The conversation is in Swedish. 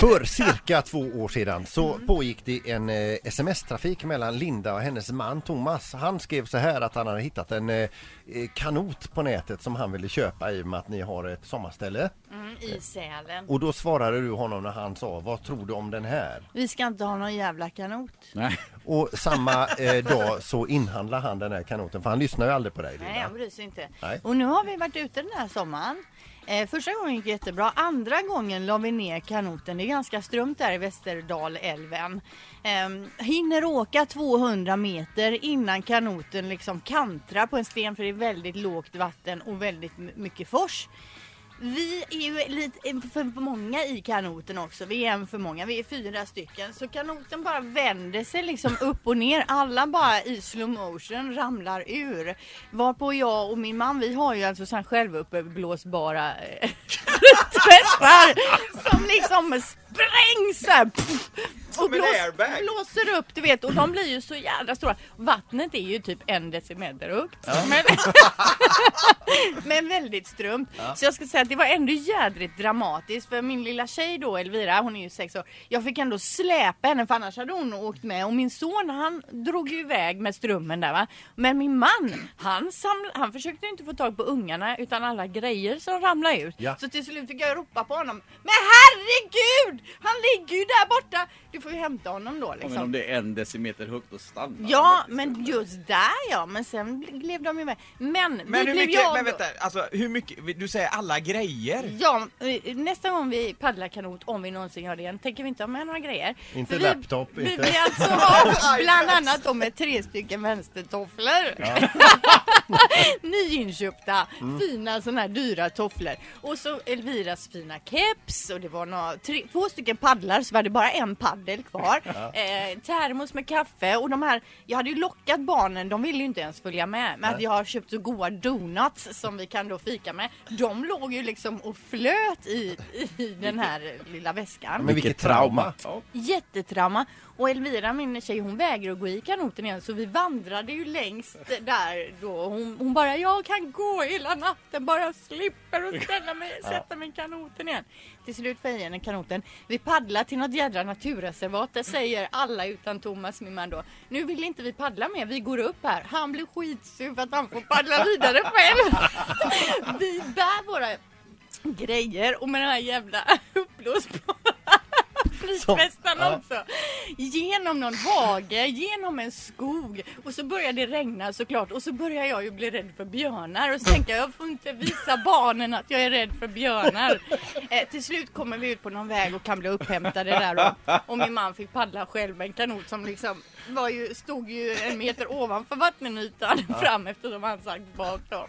För cirka två år sedan så pågick det en eh, sms-trafik mellan Linda och hennes man Thomas. Han skrev så här att han hade hittat en eh, eh kanot på nätet som han ville köpa i och med att ni har ett sommarställe. Mm. Mm, I Sälen. Och då svarade du honom när han sa, vad tror du om den här? Vi ska inte ha någon jävla kanot. Nej. Och samma eh, dag så inhandlade han den här kanoten, för han lyssnar ju aldrig på dig Nej, Linda. han bryr sig inte. Nej. Och nu har vi varit ute den här sommaren. Eh, första gången gick det jättebra. Andra gången la vi ner kanoten. Det är ganska strömt där i Västerdalälven. Eh, hinner åka 200 meter innan kanoten liksom kantrar på en sten för det är väldigt lågt vatten och väldigt mycket fors. Vi är ju lite eh, för många i kanoten också. Vi är en för många. Vi är fyra stycken. Så kanoten bara vänder sig liksom upp och ner. Alla bara i slow motion ramlar ur. Varpå jag och min man, vi har ju alltså sen självuppblåsbara eh, flytvästar som liksom sprängs och blås, blåser upp du vet och de blir ju så jävla stora. Vattnet är ju typ en decimeter högt. Men, men väldigt strömt. Så jag ska säga att det var ändå jädrigt dramatiskt för min lilla tjej då Elvira, hon är ju sex år. Jag fick ändå släpa henne för annars hade hon åkt med och min son han drog ju iväg med strömmen där va. Men min man han, saml- han försökte inte få tag på ungarna utan alla grejer som ramlade ut. Ja. Så till slut fick jag ropa på honom. Men herregud! Han ligger ju där borta! Du får ju hämta honom då Ja, liksom. men om det är en decimeter högt och stannar Ja, men just där ja. Men sen bl- gled de ju med. Men, Men det hur blev mycket, jag men vänta, alltså hur mycket, du säger alla grejer? Ja, nästa gång vi paddlar kanot, om vi någonsin gör det igen, tänker vi inte ha med några grejer. Inte För vi, laptop, Vi inte- blir alltså av bland annat då med tre stycken vänstertofflor. Nyinköpta, Mm. fina sådana här dyra tofflor. Och så Elviras fina keps och det var några, tre, två stycken paddlar så vi hade bara en paddel kvar. Eh, termos med kaffe och de här, jag hade ju lockat barnen, de ville ju inte ens följa med. Men att jag har köpt så goda donuts som vi kan då fika med. De låg ju liksom och flöt i, i den här lilla väskan. Men vilket trauma! Jättetrauma. Och Elvira, min tjej, hon vägrar att gå i kanoten igen så vi vandrade ju längst där då. Hon, hon bara, jag kan gå hela natten bara jag slipper och ställa mig, sätta mig i kanoten igen. Till slut får jag i henne kanoten. Vi paddlar till något jädra naturreservat. Där säger alla utan Thomas, min man då. Nu vill inte vi paddla mer, vi går upp här. Han blir skitsur för att han får paddla vidare själv. vi bär våra grejer och med den här jävla uppblåsbara flytvästarna ja. också. Genom någon hage, genom en skog och så börjar det regna såklart och så börjar jag ju bli rädd för björnar och så tänker jag jag får inte visa barnen att jag är rädd för björnar. Eh, till slut kommer vi ut på någon väg och kan bli upphämtade där då. Och min man fick paddla själv med en kanot som liksom var ju, stod ju en meter ovanför vattenytan fram eftersom han sagt bak då.